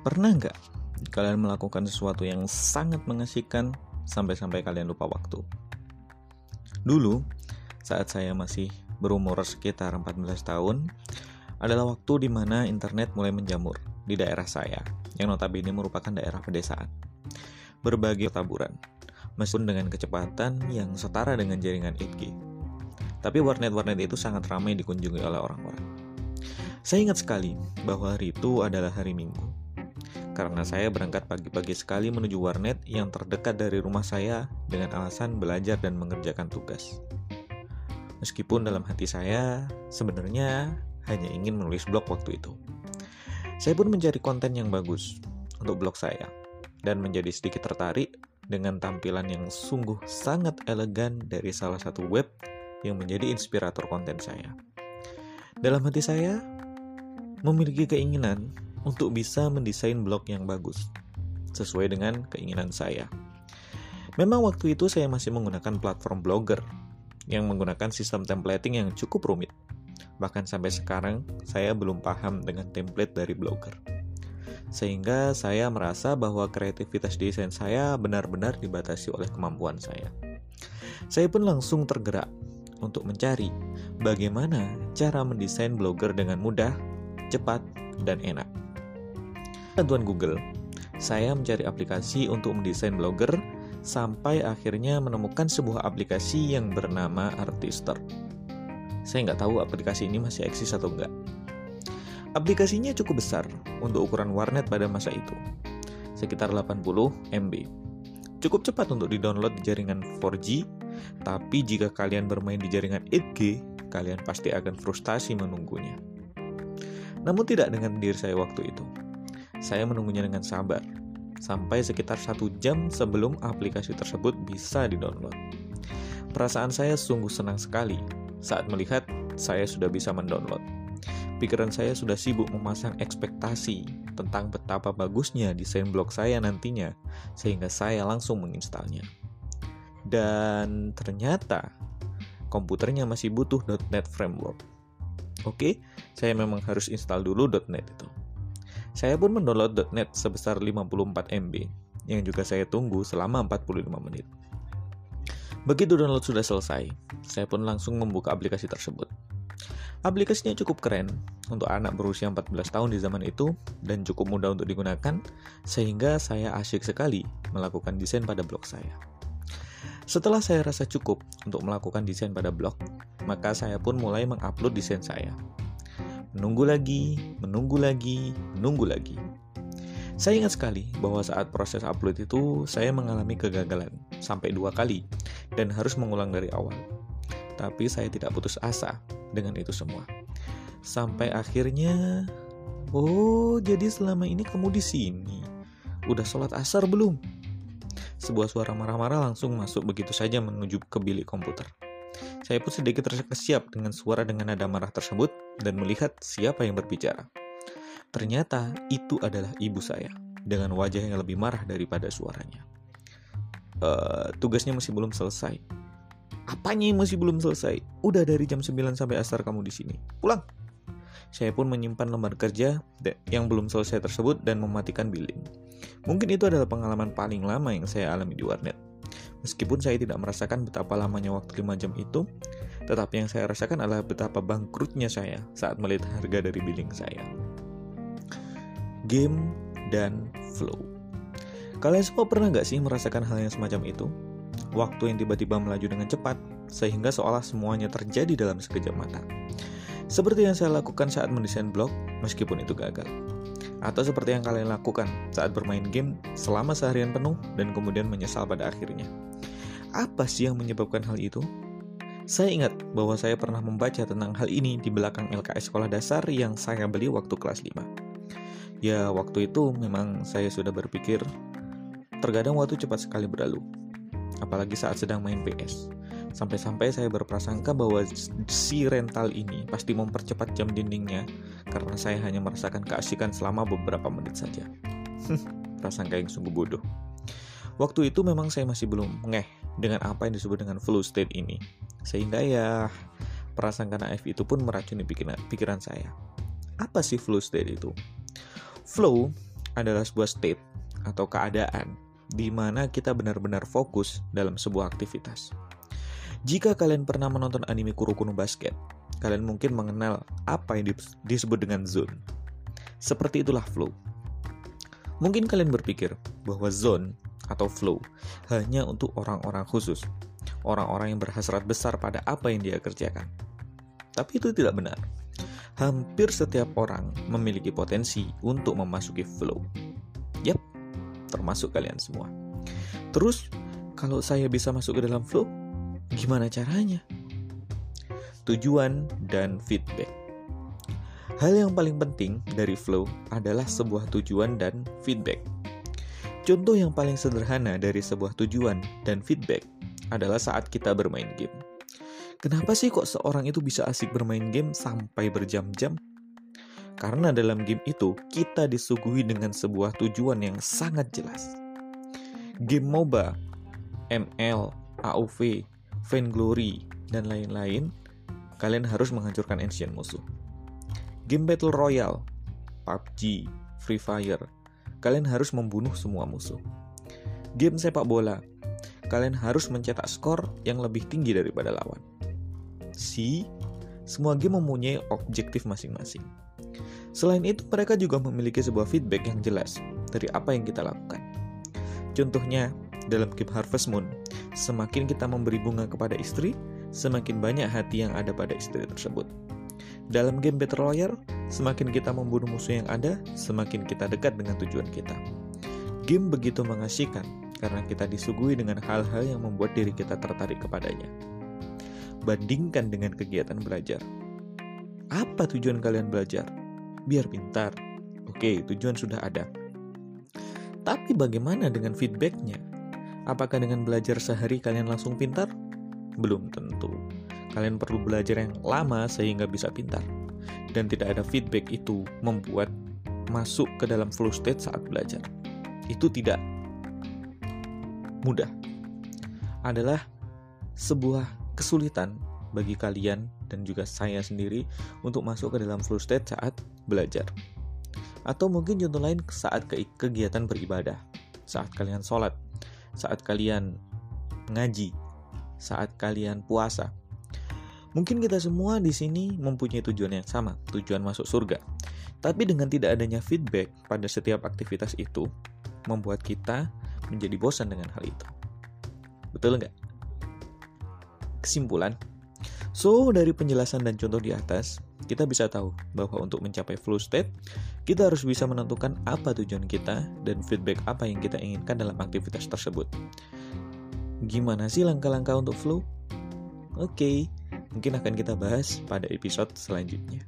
Pernah nggak kalian melakukan sesuatu yang sangat mengasihkan sampai-sampai kalian lupa waktu? Dulu, saat saya masih berumur sekitar 14 tahun, adalah waktu di mana internet mulai menjamur di daerah saya, yang notabene merupakan daerah pedesaan. Berbagai taburan, meskipun dengan kecepatan yang setara dengan jaringan 8G. Tapi warnet-warnet itu sangat ramai dikunjungi oleh orang-orang. Saya ingat sekali bahwa hari itu adalah hari Minggu karena saya berangkat pagi-pagi sekali menuju warnet yang terdekat dari rumah saya dengan alasan belajar dan mengerjakan tugas. Meskipun dalam hati saya sebenarnya hanya ingin menulis blog waktu itu. Saya pun mencari konten yang bagus untuk blog saya dan menjadi sedikit tertarik dengan tampilan yang sungguh sangat elegan dari salah satu web yang menjadi inspirator konten saya. Dalam hati saya memiliki keinginan untuk bisa mendesain blog yang bagus sesuai dengan keinginan saya. Memang waktu itu saya masih menggunakan platform Blogger yang menggunakan sistem templating yang cukup rumit. Bahkan sampai sekarang saya belum paham dengan template dari Blogger. Sehingga saya merasa bahwa kreativitas desain saya benar-benar dibatasi oleh kemampuan saya. Saya pun langsung tergerak untuk mencari bagaimana cara mendesain blogger dengan mudah, cepat, dan enak bantuan Google, saya mencari aplikasi untuk mendesain blogger sampai akhirnya menemukan sebuah aplikasi yang bernama Artister. Saya nggak tahu aplikasi ini masih eksis atau enggak. Aplikasinya cukup besar untuk ukuran warnet pada masa itu, sekitar 80 MB. Cukup cepat untuk di-download di jaringan 4G, tapi jika kalian bermain di jaringan 8G, kalian pasti akan frustasi menunggunya. Namun tidak dengan diri saya waktu itu. Saya menunggunya dengan sabar, sampai sekitar satu jam sebelum aplikasi tersebut bisa didownload. Perasaan saya sungguh senang sekali saat melihat saya sudah bisa mendownload. Pikiran saya sudah sibuk memasang ekspektasi tentang betapa bagusnya desain blog saya nantinya, sehingga saya langsung menginstalnya. Dan ternyata komputernya masih butuh .NET Framework. Oke, saya memang harus install dulu .NET itu. Saya pun mendownload .NET sebesar 54 MB, yang juga saya tunggu selama 45 menit. Begitu download sudah selesai, saya pun langsung membuka aplikasi tersebut. Aplikasinya cukup keren untuk anak berusia 14 tahun di zaman itu dan cukup mudah untuk digunakan sehingga saya asyik sekali melakukan desain pada blog saya. Setelah saya rasa cukup untuk melakukan desain pada blog, maka saya pun mulai mengupload desain saya menunggu lagi, menunggu lagi, menunggu lagi. Saya ingat sekali bahwa saat proses upload itu saya mengalami kegagalan sampai dua kali dan harus mengulang dari awal. Tapi saya tidak putus asa dengan itu semua. Sampai akhirnya, oh jadi selama ini kamu di sini. Udah sholat asar belum? Sebuah suara marah-marah langsung masuk begitu saja menuju ke bilik komputer. Saya pun sedikit terkesiap dengan suara dengan nada marah tersebut dan melihat siapa yang berbicara. Ternyata itu adalah ibu saya dengan wajah yang lebih marah daripada suaranya. Uh, tugasnya masih belum selesai. Apanya yang masih belum selesai? Udah dari jam 9 sampai asar kamu di sini. Pulang. Saya pun menyimpan lembar kerja yang belum selesai tersebut dan mematikan billing. Mungkin itu adalah pengalaman paling lama yang saya alami di warnet. Meskipun saya tidak merasakan betapa lamanya waktu 5 jam itu, tetapi yang saya rasakan adalah betapa bangkrutnya saya saat melihat harga dari billing saya. Game dan flow. Kalian semua pernah nggak sih merasakan hal yang semacam itu? Waktu yang tiba-tiba melaju dengan cepat, sehingga seolah semuanya terjadi dalam sekejap mata. Seperti yang saya lakukan saat mendesain blog, meskipun itu gagal. Atau seperti yang kalian lakukan saat bermain game selama seharian penuh dan kemudian menyesal pada akhirnya. Apa sih yang menyebabkan hal itu? Saya ingat bahwa saya pernah membaca tentang hal ini di belakang LKS sekolah dasar yang saya beli waktu kelas 5. Ya, waktu itu memang saya sudah berpikir, terkadang waktu cepat sekali berlalu. Apalagi saat sedang main PS. Sampai-sampai saya berprasangka bahwa si rental ini pasti mempercepat jam dindingnya karena saya hanya merasakan keasikan selama beberapa menit saja. Prasangka yang sungguh bodoh. Waktu itu memang saya masih belum ngeh dengan apa yang disebut dengan flow state ini. Sehingga ya prasangka naif itu pun meracuni pikiran, pikiran saya. Apa sih flow state itu? Flow adalah sebuah state atau keadaan di mana kita benar-benar fokus dalam sebuah aktivitas. Jika kalian pernah menonton anime Kuroko no Basket, kalian mungkin mengenal apa yang disebut dengan zone. Seperti itulah flow. Mungkin kalian berpikir bahwa zone atau flow hanya untuk orang-orang khusus, orang-orang yang berhasrat besar pada apa yang dia kerjakan. Tapi itu tidak benar. Hampir setiap orang memiliki potensi untuk memasuki flow. Yap, termasuk kalian semua. Terus, kalau saya bisa masuk ke dalam flow, gimana caranya? Tujuan dan feedback. Hal yang paling penting dari flow adalah sebuah tujuan dan feedback. Contoh yang paling sederhana dari sebuah tujuan dan feedback adalah saat kita bermain game. Kenapa sih kok seorang itu bisa asik bermain game sampai berjam-jam? Karena dalam game itu kita disuguhi dengan sebuah tujuan yang sangat jelas. Game MOBA, ML, AOV, Vainglory, dan lain-lain, kalian harus menghancurkan ancient musuh. Game Battle Royale, PUBG, Free Fire, kalian harus membunuh semua musuh. Game sepak bola, kalian harus mencetak skor yang lebih tinggi daripada lawan. Si, semua game mempunyai objektif masing-masing. Selain itu, mereka juga memiliki sebuah feedback yang jelas dari apa yang kita lakukan. Contohnya, dalam game Harvest Moon, semakin kita memberi bunga kepada istri, semakin banyak hati yang ada pada istri tersebut. Dalam game Battle Royale, semakin kita membunuh musuh yang ada, semakin kita dekat dengan tujuan kita. Game begitu mengasihkan karena kita disuguhi dengan hal-hal yang membuat diri kita tertarik kepadanya. Bandingkan dengan kegiatan belajar. Apa tujuan kalian belajar? Biar pintar. Oke, tujuan sudah ada. Tapi bagaimana dengan feedbacknya? Apakah dengan belajar sehari kalian langsung pintar? Belum tentu. Kalian perlu belajar yang lama sehingga bisa pintar. Dan tidak ada feedback itu membuat masuk ke dalam flow state saat belajar. Itu tidak mudah. Adalah sebuah kesulitan bagi kalian dan juga saya sendiri untuk masuk ke dalam flow state saat belajar. Atau mungkin contoh lain saat ke kegiatan beribadah, saat kalian sholat, saat kalian ngaji, saat kalian puasa. Mungkin kita semua di sini mempunyai tujuan yang sama, tujuan masuk surga. Tapi dengan tidak adanya feedback pada setiap aktivitas itu, membuat kita menjadi bosan dengan hal itu. Betul nggak? Kesimpulan, so dari penjelasan dan contoh di atas, kita bisa tahu bahwa untuk mencapai flow state, kita harus bisa menentukan apa tujuan kita dan feedback apa yang kita inginkan dalam aktivitas tersebut. Gimana sih langkah-langkah untuk flow? Oke, okay, mungkin akan kita bahas pada episode selanjutnya.